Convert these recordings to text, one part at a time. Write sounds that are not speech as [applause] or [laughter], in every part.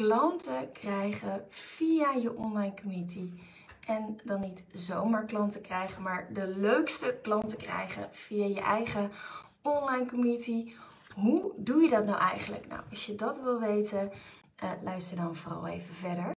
klanten krijgen via je online community. En dan niet zomaar klanten krijgen, maar de leukste klanten krijgen via je eigen online community. Hoe doe je dat nou eigenlijk? Nou, als je dat wil weten, uh, luister dan vooral even verder.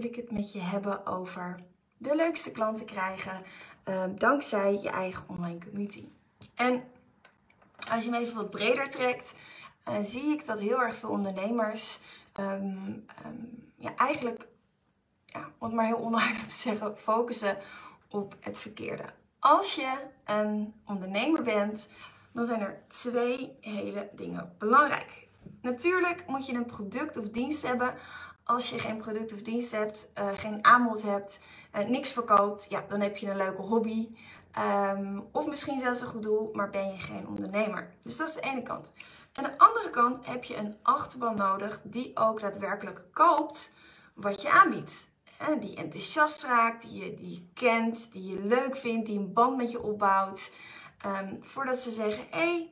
Wil ik het met je hebben over de leukste klanten krijgen uh, dankzij je eigen online community. En als je me even wat breder trekt, uh, zie ik dat heel erg veel ondernemers um, um, ja, eigenlijk, ja, om het maar heel onaardig te zeggen, focussen op het verkeerde. Als je een ondernemer bent, dan zijn er twee hele dingen belangrijk. Natuurlijk moet je een product of dienst hebben als je geen product of dienst hebt, uh, geen aanbod hebt, uh, niks verkoopt, ja, dan heb je een leuke hobby. Um, of misschien zelfs een goed doel, maar ben je geen ondernemer. Dus dat is de ene kant. Aan de andere kant heb je een achterban nodig die ook daadwerkelijk koopt wat je aanbiedt. En die enthousiast raakt, die je, die kent, die je leuk vindt, die een band met je opbouwt. Um, voordat ze zeggen, hé, hey,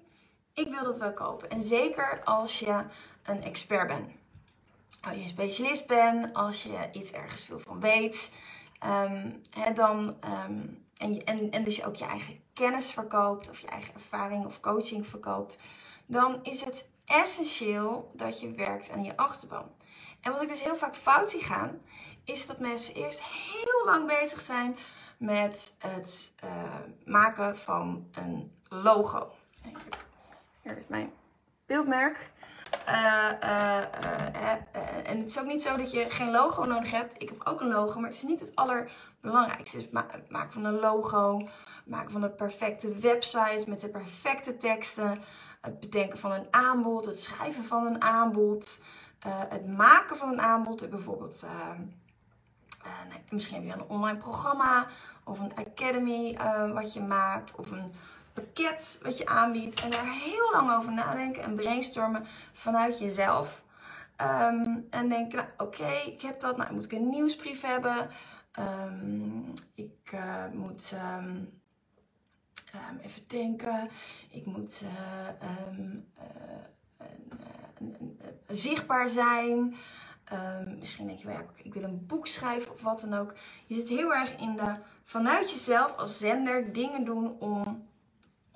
ik wil dat wel kopen. En zeker als je een expert bent als je specialist bent, als je iets ergens veel van weet, um, dan, um, en, en, en dus je ook je eigen kennis verkoopt, of je eigen ervaring of coaching verkoopt, dan is het essentieel dat je werkt aan je achterban. En wat ik dus heel vaak fout zie gaan, is dat mensen eerst heel lang bezig zijn met het uh, maken van een logo. Hier is mijn beeldmerk. Uh, uh, en het is ook niet zo dat je geen logo nodig hebt. Ik heb ook een logo, maar het is niet het allerbelangrijkste. Dus maken van een logo, maken van de perfecte website met de perfecte teksten, het bedenken van een aanbod, het schrijven van een aanbod, het maken van een aanbod. Bijvoorbeeld, nee, misschien heb je een online programma of een academy wat je maakt, of een pakket wat je aanbiedt en daar heel lang over nadenken en brainstormen vanuit jezelf. Um, en denken, nou, oké, ik heb dat, nou moet ik een nieuwsbrief hebben. Um, ik uh, moet um, even denken, ik moet uh, zichtbaar zijn. misschien denk je, wel, ja, ik wil een boek schrijven of wat dan ook. Je zit heel erg in de, vanuit jezelf als zender dingen doen om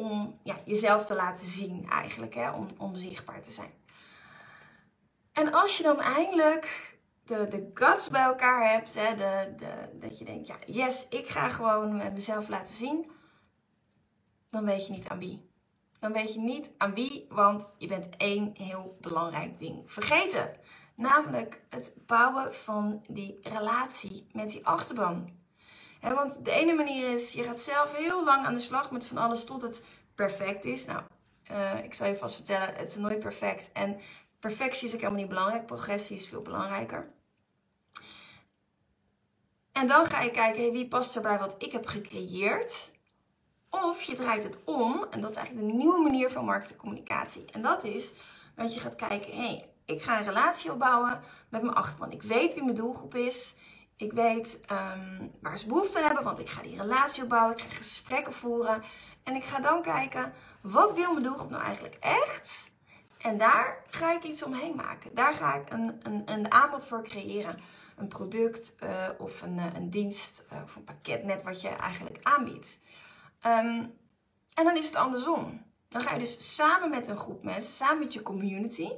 om ja, jezelf te laten zien eigenlijk, hè, om, om zichtbaar te zijn. En als je dan eindelijk de, de guts bij elkaar hebt, hè, de, de, dat je denkt, ja, yes, ik ga gewoon mezelf laten zien, dan weet je niet aan wie. Dan weet je niet aan wie, want je bent één heel belangrijk ding vergeten. Namelijk het bouwen van die relatie met die achterban want de ene manier is, je gaat zelf heel lang aan de slag met van alles tot het perfect is. Nou, uh, ik zal je vast vertellen, het is nooit perfect. En perfectie is ook helemaal niet belangrijk. Progressie is veel belangrijker. En dan ga je kijken, wie past erbij wat ik heb gecreëerd? Of je draait het om, en dat is eigenlijk de nieuwe manier van marketingcommunicatie. En dat is dat je gaat kijken, hé, hey, ik ga een relatie opbouwen met mijn achterban. Ik weet wie mijn doelgroep is. Ik weet um, waar ze behoefte aan hebben, want ik ga die relatie opbouwen. Ik ga gesprekken voeren. En ik ga dan kijken, wat wil mijn doelgroep nou eigenlijk echt? En daar ga ik iets omheen maken. Daar ga ik een, een, een aanbod voor creëren. Een product uh, of een, uh, een dienst uh, of een pakket, net wat je eigenlijk aanbiedt. Um, en dan is het andersom. Dan ga je dus samen met een groep mensen, samen met je community,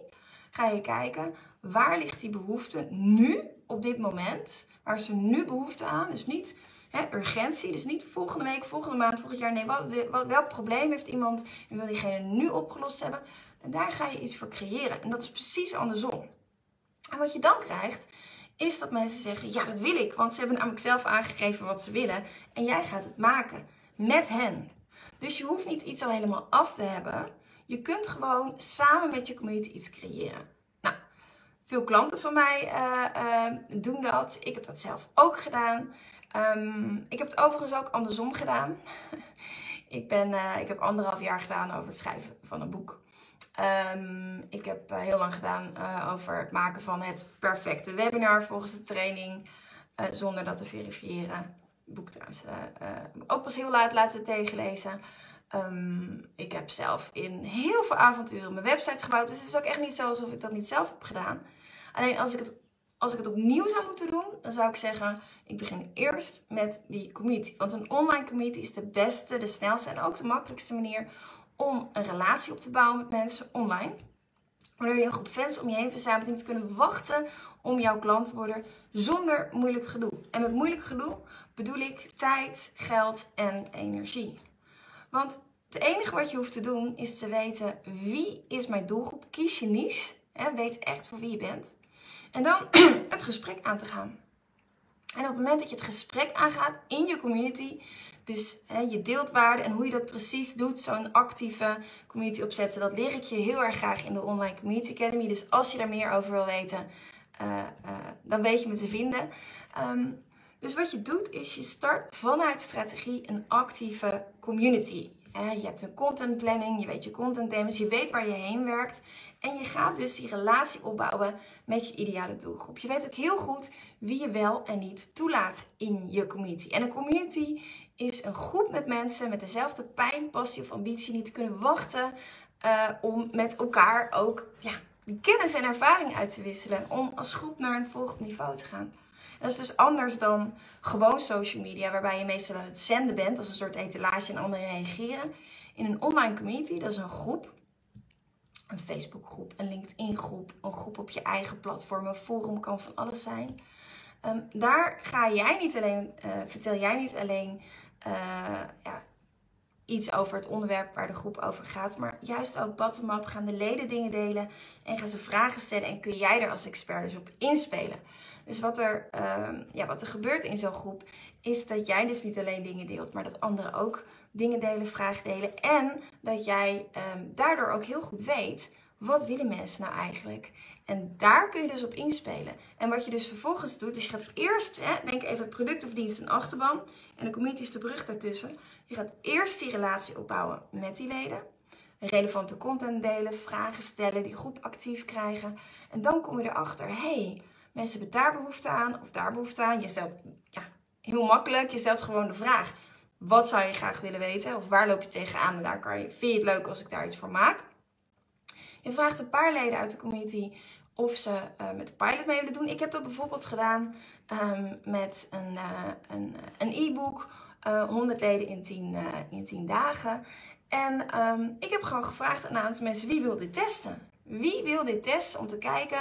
ga je kijken waar ligt die behoefte nu op dit moment? Waar er nu behoefte aan? Dus niet hè, urgentie, dus niet volgende week, volgende maand, volgend jaar. Nee, wat, welk probleem heeft iemand en wil diegene nu opgelost hebben? En daar ga je iets voor creëren. En dat is precies andersom. En wat je dan krijgt, is dat mensen zeggen: Ja, dat wil ik. Want ze hebben namelijk zelf aangegeven wat ze willen. En jij gaat het maken met hen. Dus je hoeft niet iets al helemaal af te hebben. Je kunt gewoon samen met je community iets creëren. Nou, veel klanten van mij uh, uh, doen dat. Ik heb dat zelf ook gedaan. Um, ik heb het overigens ook andersom gedaan. [laughs] ik, ben, uh, ik heb anderhalf jaar gedaan over het schrijven van een boek. Um, ik heb heel lang gedaan over het maken van het perfecte webinar volgens de training. zonder dat te verifiëren. Het boek trouwens ook pas heel laat laten tegenlezen. Um, ik heb zelf in heel veel avonturen mijn website gebouwd. Dus het is ook echt niet zo alsof ik dat niet zelf heb gedaan. Alleen als ik het, als ik het opnieuw zou moeten doen, dan zou ik zeggen: ik begin eerst met die community. Want een online community is de beste, de snelste en ook de makkelijkste manier om een relatie op te bouwen met mensen online. Waardoor je een groep fans om je heen verzamelt die te kunnen wachten om jouw klant te worden zonder moeilijk gedoe. En met moeilijk gedoe bedoel ik tijd, geld en energie. Want het enige wat je hoeft te doen is te weten wie is mijn doelgroep. Kies je niche. Hè, weet echt voor wie je bent. En dan [clears throat] het gesprek aan te gaan. En op het moment dat je het gesprek aangaat in je community, dus hè, je deelt waarde en hoe je dat precies doet, zo'n actieve community opzetten, dat leer ik je heel erg graag in de Online Community Academy. Dus als je daar meer over wil weten, uh, uh, dan weet je me te vinden. Um, dus wat je doet is je start vanuit strategie een actieve community. Je hebt een content planning, je weet je content je weet waar je heen werkt. En je gaat dus die relatie opbouwen met je ideale doelgroep. Je weet ook heel goed wie je wel en niet toelaat in je community. En een community is een groep met mensen met dezelfde pijn, passie of ambitie die te kunnen wachten uh, om met elkaar ook ja, kennis en ervaring uit te wisselen. Om als groep naar een volgend niveau te gaan. Dat is dus anders dan gewoon social media, waarbij je meestal aan het zenden bent als een soort etalage en anderen reageren. In een online community, dat is een groep, een Facebookgroep, een LinkedIn-groep, een groep op je eigen platform, een forum kan van alles zijn. Um, daar ga jij niet alleen, uh, vertel jij niet alleen uh, ja, iets over het onderwerp waar de groep over gaat, maar juist ook bottom-up gaan de leden dingen delen en gaan ze vragen stellen en kun jij er als expert dus op inspelen. Dus wat er, uh, ja, wat er gebeurt in zo'n groep, is dat jij dus niet alleen dingen deelt, maar dat anderen ook dingen delen, vragen delen. En dat jij um, daardoor ook heel goed weet, wat willen mensen nou eigenlijk? En daar kun je dus op inspelen. En wat je dus vervolgens doet, dus je gaat eerst, hè, denk even product of dienst en achterban. En de community is de brug daartussen. Je gaat eerst die relatie opbouwen met die leden. Relevante content delen, vragen stellen, die groep actief krijgen. En dan kom je erachter, hey, Mensen hebben daar behoefte aan of daar behoefte aan. Je stelt, ja, heel makkelijk, je stelt gewoon de vraag. Wat zou je graag willen weten? Of waar loop je tegenaan? En daar kan je, vind je het leuk als ik daar iets voor maak? Je vraagt een paar leden uit de community of ze uh, met de pilot mee willen doen. Ik heb dat bijvoorbeeld gedaan um, met een uh, een e-book. Uh, 100 leden in 10, in 10 dagen. En um, ik heb gewoon gevraagd aan een aantal mensen wie wil dit testen? Wie wil dit testen om te kijken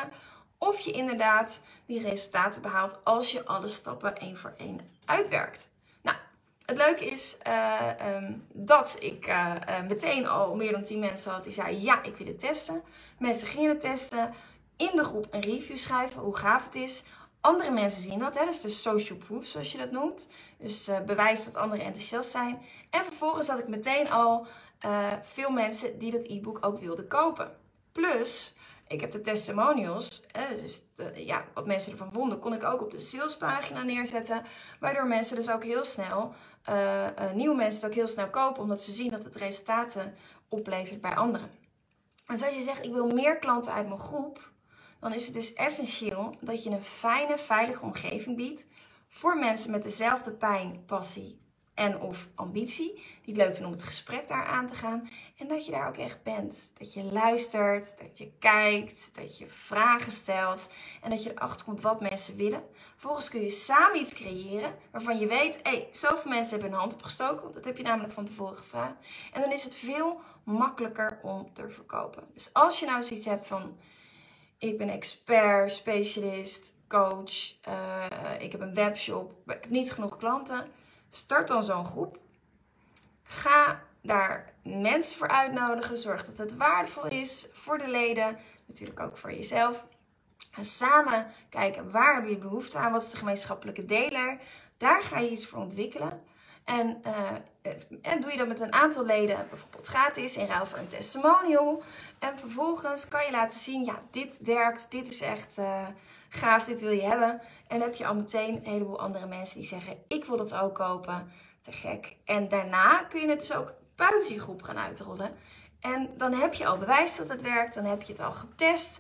of je inderdaad die resultaten behaalt als je alle stappen één voor één uitwerkt. Nou, het leuke is uh, um, dat ik uh, meteen al meer dan 10 mensen had die zeiden ja, ik wil het testen. Mensen gingen het testen, in de groep een review schrijven, hoe gaaf het is. Andere mensen zien dat, hè? dus de social proof zoals je dat noemt. Dus bewijs dat anderen enthousiast zijn. En vervolgens had ik meteen al veel mensen die dat e-book ook wilden kopen. Plus, ik heb de testimonials, dus ja, wat mensen ervan vonden, kon ik ook op de salespagina neerzetten. Waardoor mensen dus ook heel snel, uh, uh, nieuwe mensen het ook heel snel kopen, omdat ze zien dat het resultaten oplevert bij anderen. En als je zegt, ik wil meer klanten uit mijn groep, dan is het dus essentieel dat je een fijne, veilige omgeving biedt voor mensen met dezelfde pijn, passie en of ambitie. Die het leuk vinden om het gesprek daar aan te gaan. En dat je daar ook echt bent. Dat je luistert, dat je kijkt, dat je vragen stelt. En dat je erachter komt wat mensen willen. Vervolgens kun je samen iets creëren waarvan je weet... hé, zoveel mensen hebben hun hand opgestoken. Dat heb je namelijk van tevoren gevraagd. En dan is het veel makkelijker om te verkopen. Dus als je nou zoiets hebt van... ik ben expert, specialist, coach... Uh, ik heb een webshop, ik heb niet genoeg klanten Start dan zo'n groep. Ga daar mensen voor uitnodigen. Zorg dat het waardevol is voor de leden. Natuurlijk ook voor jezelf. En samen kijken waar heb je behoefte aan, wat is de gemeenschappelijke deler. Daar ga je iets voor ontwikkelen. En, uh, en doe je dat met een aantal leden, bijvoorbeeld gratis, in ruil voor een testimonial. En vervolgens kan je laten zien, ja, dit werkt, dit is echt uh, gaaf, dit wil je hebben. En heb je al meteen een heleboel andere mensen die zeggen, ik wil dat ook kopen. Te gek. En daarna kun je het dus ook buiten je groep gaan uitrollen. En dan heb je al bewijs dat het werkt, dan heb je het al getest.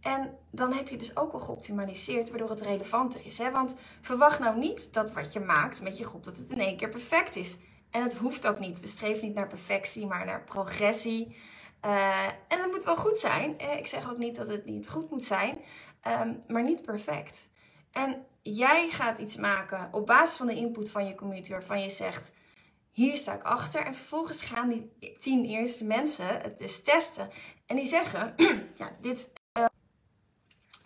En dan heb je dus ook al geoptimaliseerd, waardoor het relevanter is. Hè? Want verwacht nou niet dat wat je maakt met je groep, dat het in één keer perfect is. En het hoeft ook niet. We streven niet naar perfectie, maar naar progressie. Uh, en het moet wel goed zijn. Ik zeg ook niet dat het niet goed moet zijn, um, maar niet perfect. En jij gaat iets maken op basis van de input van je community, waarvan je zegt: hier sta ik achter. En vervolgens gaan die tien eerste mensen het dus testen. En die zeggen: [clears throat] ja, dit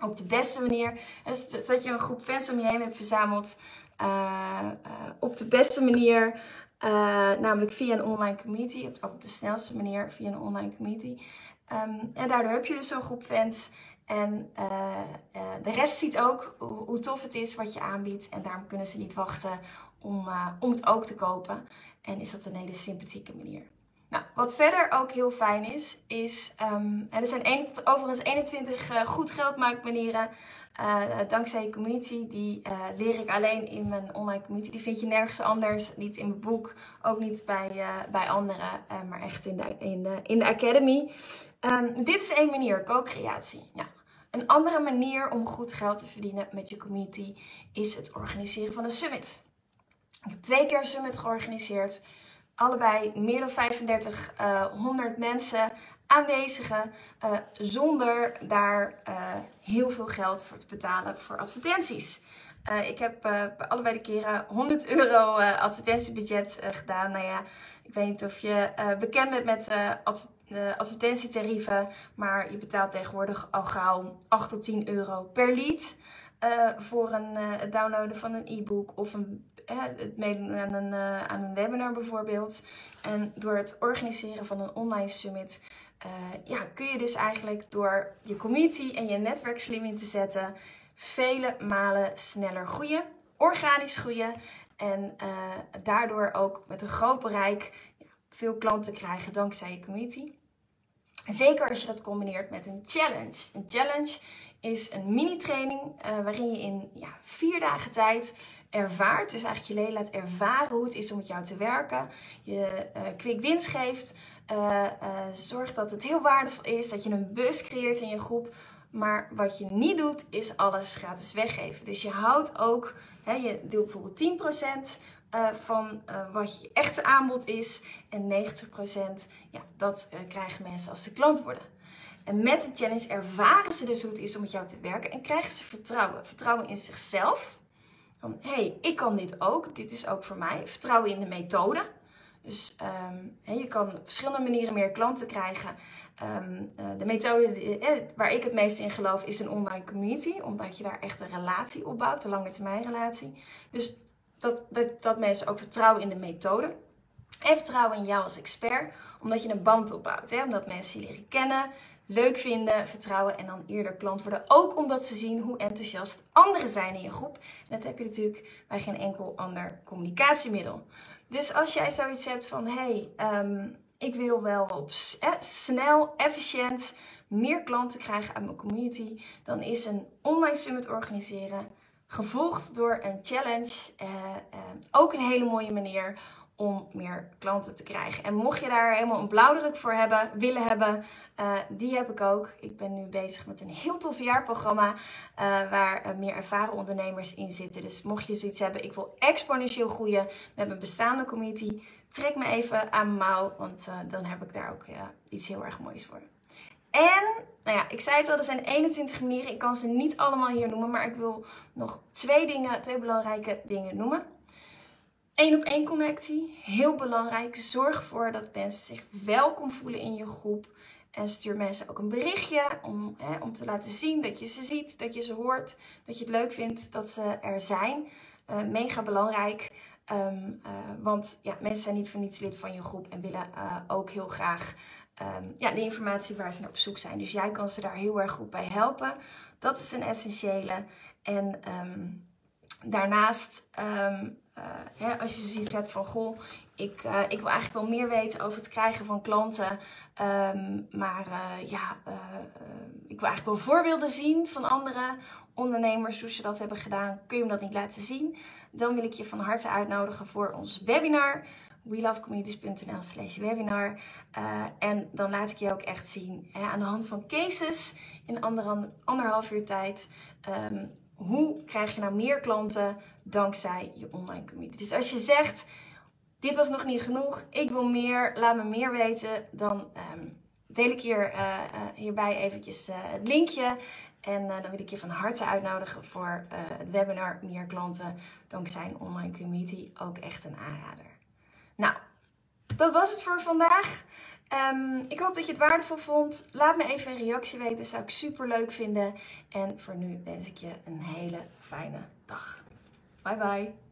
op de beste manier. Dus dat je een groep fans om je heen hebt verzameld. Uh, uh, op de beste manier. Namelijk via een online community. Op, op, de snelste manier via een online community. Um, en daardoor heb je dus zo'n groep fans. En de rest ziet ook hoe, tof het is wat je aanbiedt. En daarom kunnen ze niet wachten om, om het ook te kopen. En is dat een hele sympathieke manier. Nou, wat verder ook heel fijn is, is um, er zijn een, overigens 21 uh, goed geldmaakmanieren. Uh, dankzij je community, die uh, leer ik alleen in mijn online community. Die vind je nergens anders, niet in mijn boek, ook niet bij, bij anderen, maar echt in de, in de, in de academy. Um, dit is één manier, co-creatie. Ja. Een andere manier om goed geld te verdienen met je community is het organiseren van een summit. Ik heb twee keer een summit georganiseerd allebei meer dan 3500 uh, mensen aanwezigen uh, zonder daar uh, heel veel geld voor te betalen voor advertenties. Uh, ik heb bij allebei de keren 100 euro advertentiebudget gedaan. Nou ja, ik weet niet of je bekend bent met adver advertentietarieven, maar je betaalt tegenwoordig al gauw 8 tot 10 euro per lead. voor een, het downloaden van een e-book of een het meedoen aan een, uh, aan een webinar bijvoorbeeld. En door het organiseren van een online summit uh, ja, kun je dus eigenlijk door je community en je netwerk slim in te zetten, vele malen sneller groeien, organisch groeien en uh, daardoor ook met een groot bereik veel klanten krijgen dankzij je community. Zeker als je dat combineert met een challenge. Een challenge is een mini-training waarin je in ja, vier dagen tijd ervaart. Dus eigenlijk je leden laat ervaren hoe het is om met jou te werken. Je uh, quick wins geeft. Uh, zorg dat het heel waardevol is. Dat je een bus creëert in je groep. Maar wat je niet doet, is alles gratis weggeven. Dus je houdt ook, hè, je deelt bijvoorbeeld 10% van wat je echte aanbod is. En 90% ja, dat krijgen mensen als ze klant worden. En met de challenge ervaren ze dus hoe het is om met jou te werken. En krijgen ze vertrouwen. Vertrouwen in zichzelf van hé, hey, ik kan dit ook, dit is ook voor mij. Vertrouwen in de methode. Dus um, je kan op verschillende manieren meer klanten krijgen. Um, uh, de methode eh, waar ik het meest in geloof is een online community, omdat je daar echt een relatie opbouwt, een lange termijn relatie. Dus dat, dat, dat mensen ook vertrouwen in de methode. En vertrouwen in jou als expert, omdat je een band opbouwt. Hè? Omdat mensen je leren kennen, leuk vinden, vertrouwen en dan eerder klant worden. Ook omdat ze zien hoe enthousiast anderen zijn in je groep. En dat heb je natuurlijk bij geen enkel ander communicatiemiddel. Dus als jij zoiets hebt van, hé, hey, um, ik wil wel op eh, snel, efficiënt meer klanten krijgen uit mijn community, dan is een online summit organiseren, gevolgd door een challenge, uh, uh, ook een hele mooie manier om meer klanten te krijgen. En mocht je daar helemaal een blauwdruk voor hebben, willen hebben, uh, die heb ik ook. Ik ben nu bezig met een heel tof jaarprogramma uh, waar uh, meer ervaren ondernemers in zitten. Dus mocht je zoiets hebben, ik wil exponentieel groeien met mijn bestaande community, trek me even aan mouw, want dan heb ik daar ook iets heel erg moois voor. En, nou ja, ik zei het al, er zijn 21 manieren. Ik kan ze niet allemaal hier noemen, maar ik wil nog twee dingen, twee belangrijke dingen noemen. Eén op één connectie, heel belangrijk. Zorg ervoor dat mensen zich welkom voelen in je groep. En stuur mensen ook een berichtje om, hè, om te laten zien dat je ze ziet, dat je ze hoort, dat je het leuk vindt dat ze er zijn. Uh, mega belangrijk. Um, uh, want ja, mensen zijn niet voor niets lid van je groep en willen uh, ook heel graag ehm, ja, de informatie waar ze naar op zoek zijn. Dus jij kan ze daar heel erg goed bij helpen. Dat is een essentiële. En ehm, daarnaast, uh, als je zoiets hebt van goh, ik, uh, ik wil eigenlijk wel meer weten over het krijgen van klanten. Um, maar uh, ja, ik wil eigenlijk wel voorbeelden zien van andere ondernemers, hoe ze dat hebben gedaan. Kun je me dat niet laten zien? Dan wil ik je van harte uitnodigen voor ons webinar welovecommunities.nl slash webinar. En dan laat ik je ook echt zien hè, aan de hand van cases in ander, anderhalf uur tijd. Um, hoe krijg je nou meer klanten dankzij je online community? Dus als je zegt, dit was nog niet genoeg, ik wil meer, laat me meer weten, dan um, deel ik hier, uh, uh, hierbij eventjes het linkje. En dan wil ik je van harte uitnodigen voor het webinar Meer klanten dankzij een online community. Ook echt een aanrader. Nou, dat was het voor vandaag. Um, ik hoop dat je het waardevol vond. Laat me even een reactie weten, zou ik super leuk vinden. En voor nu wens ik je een hele fijne dag. Bye bye.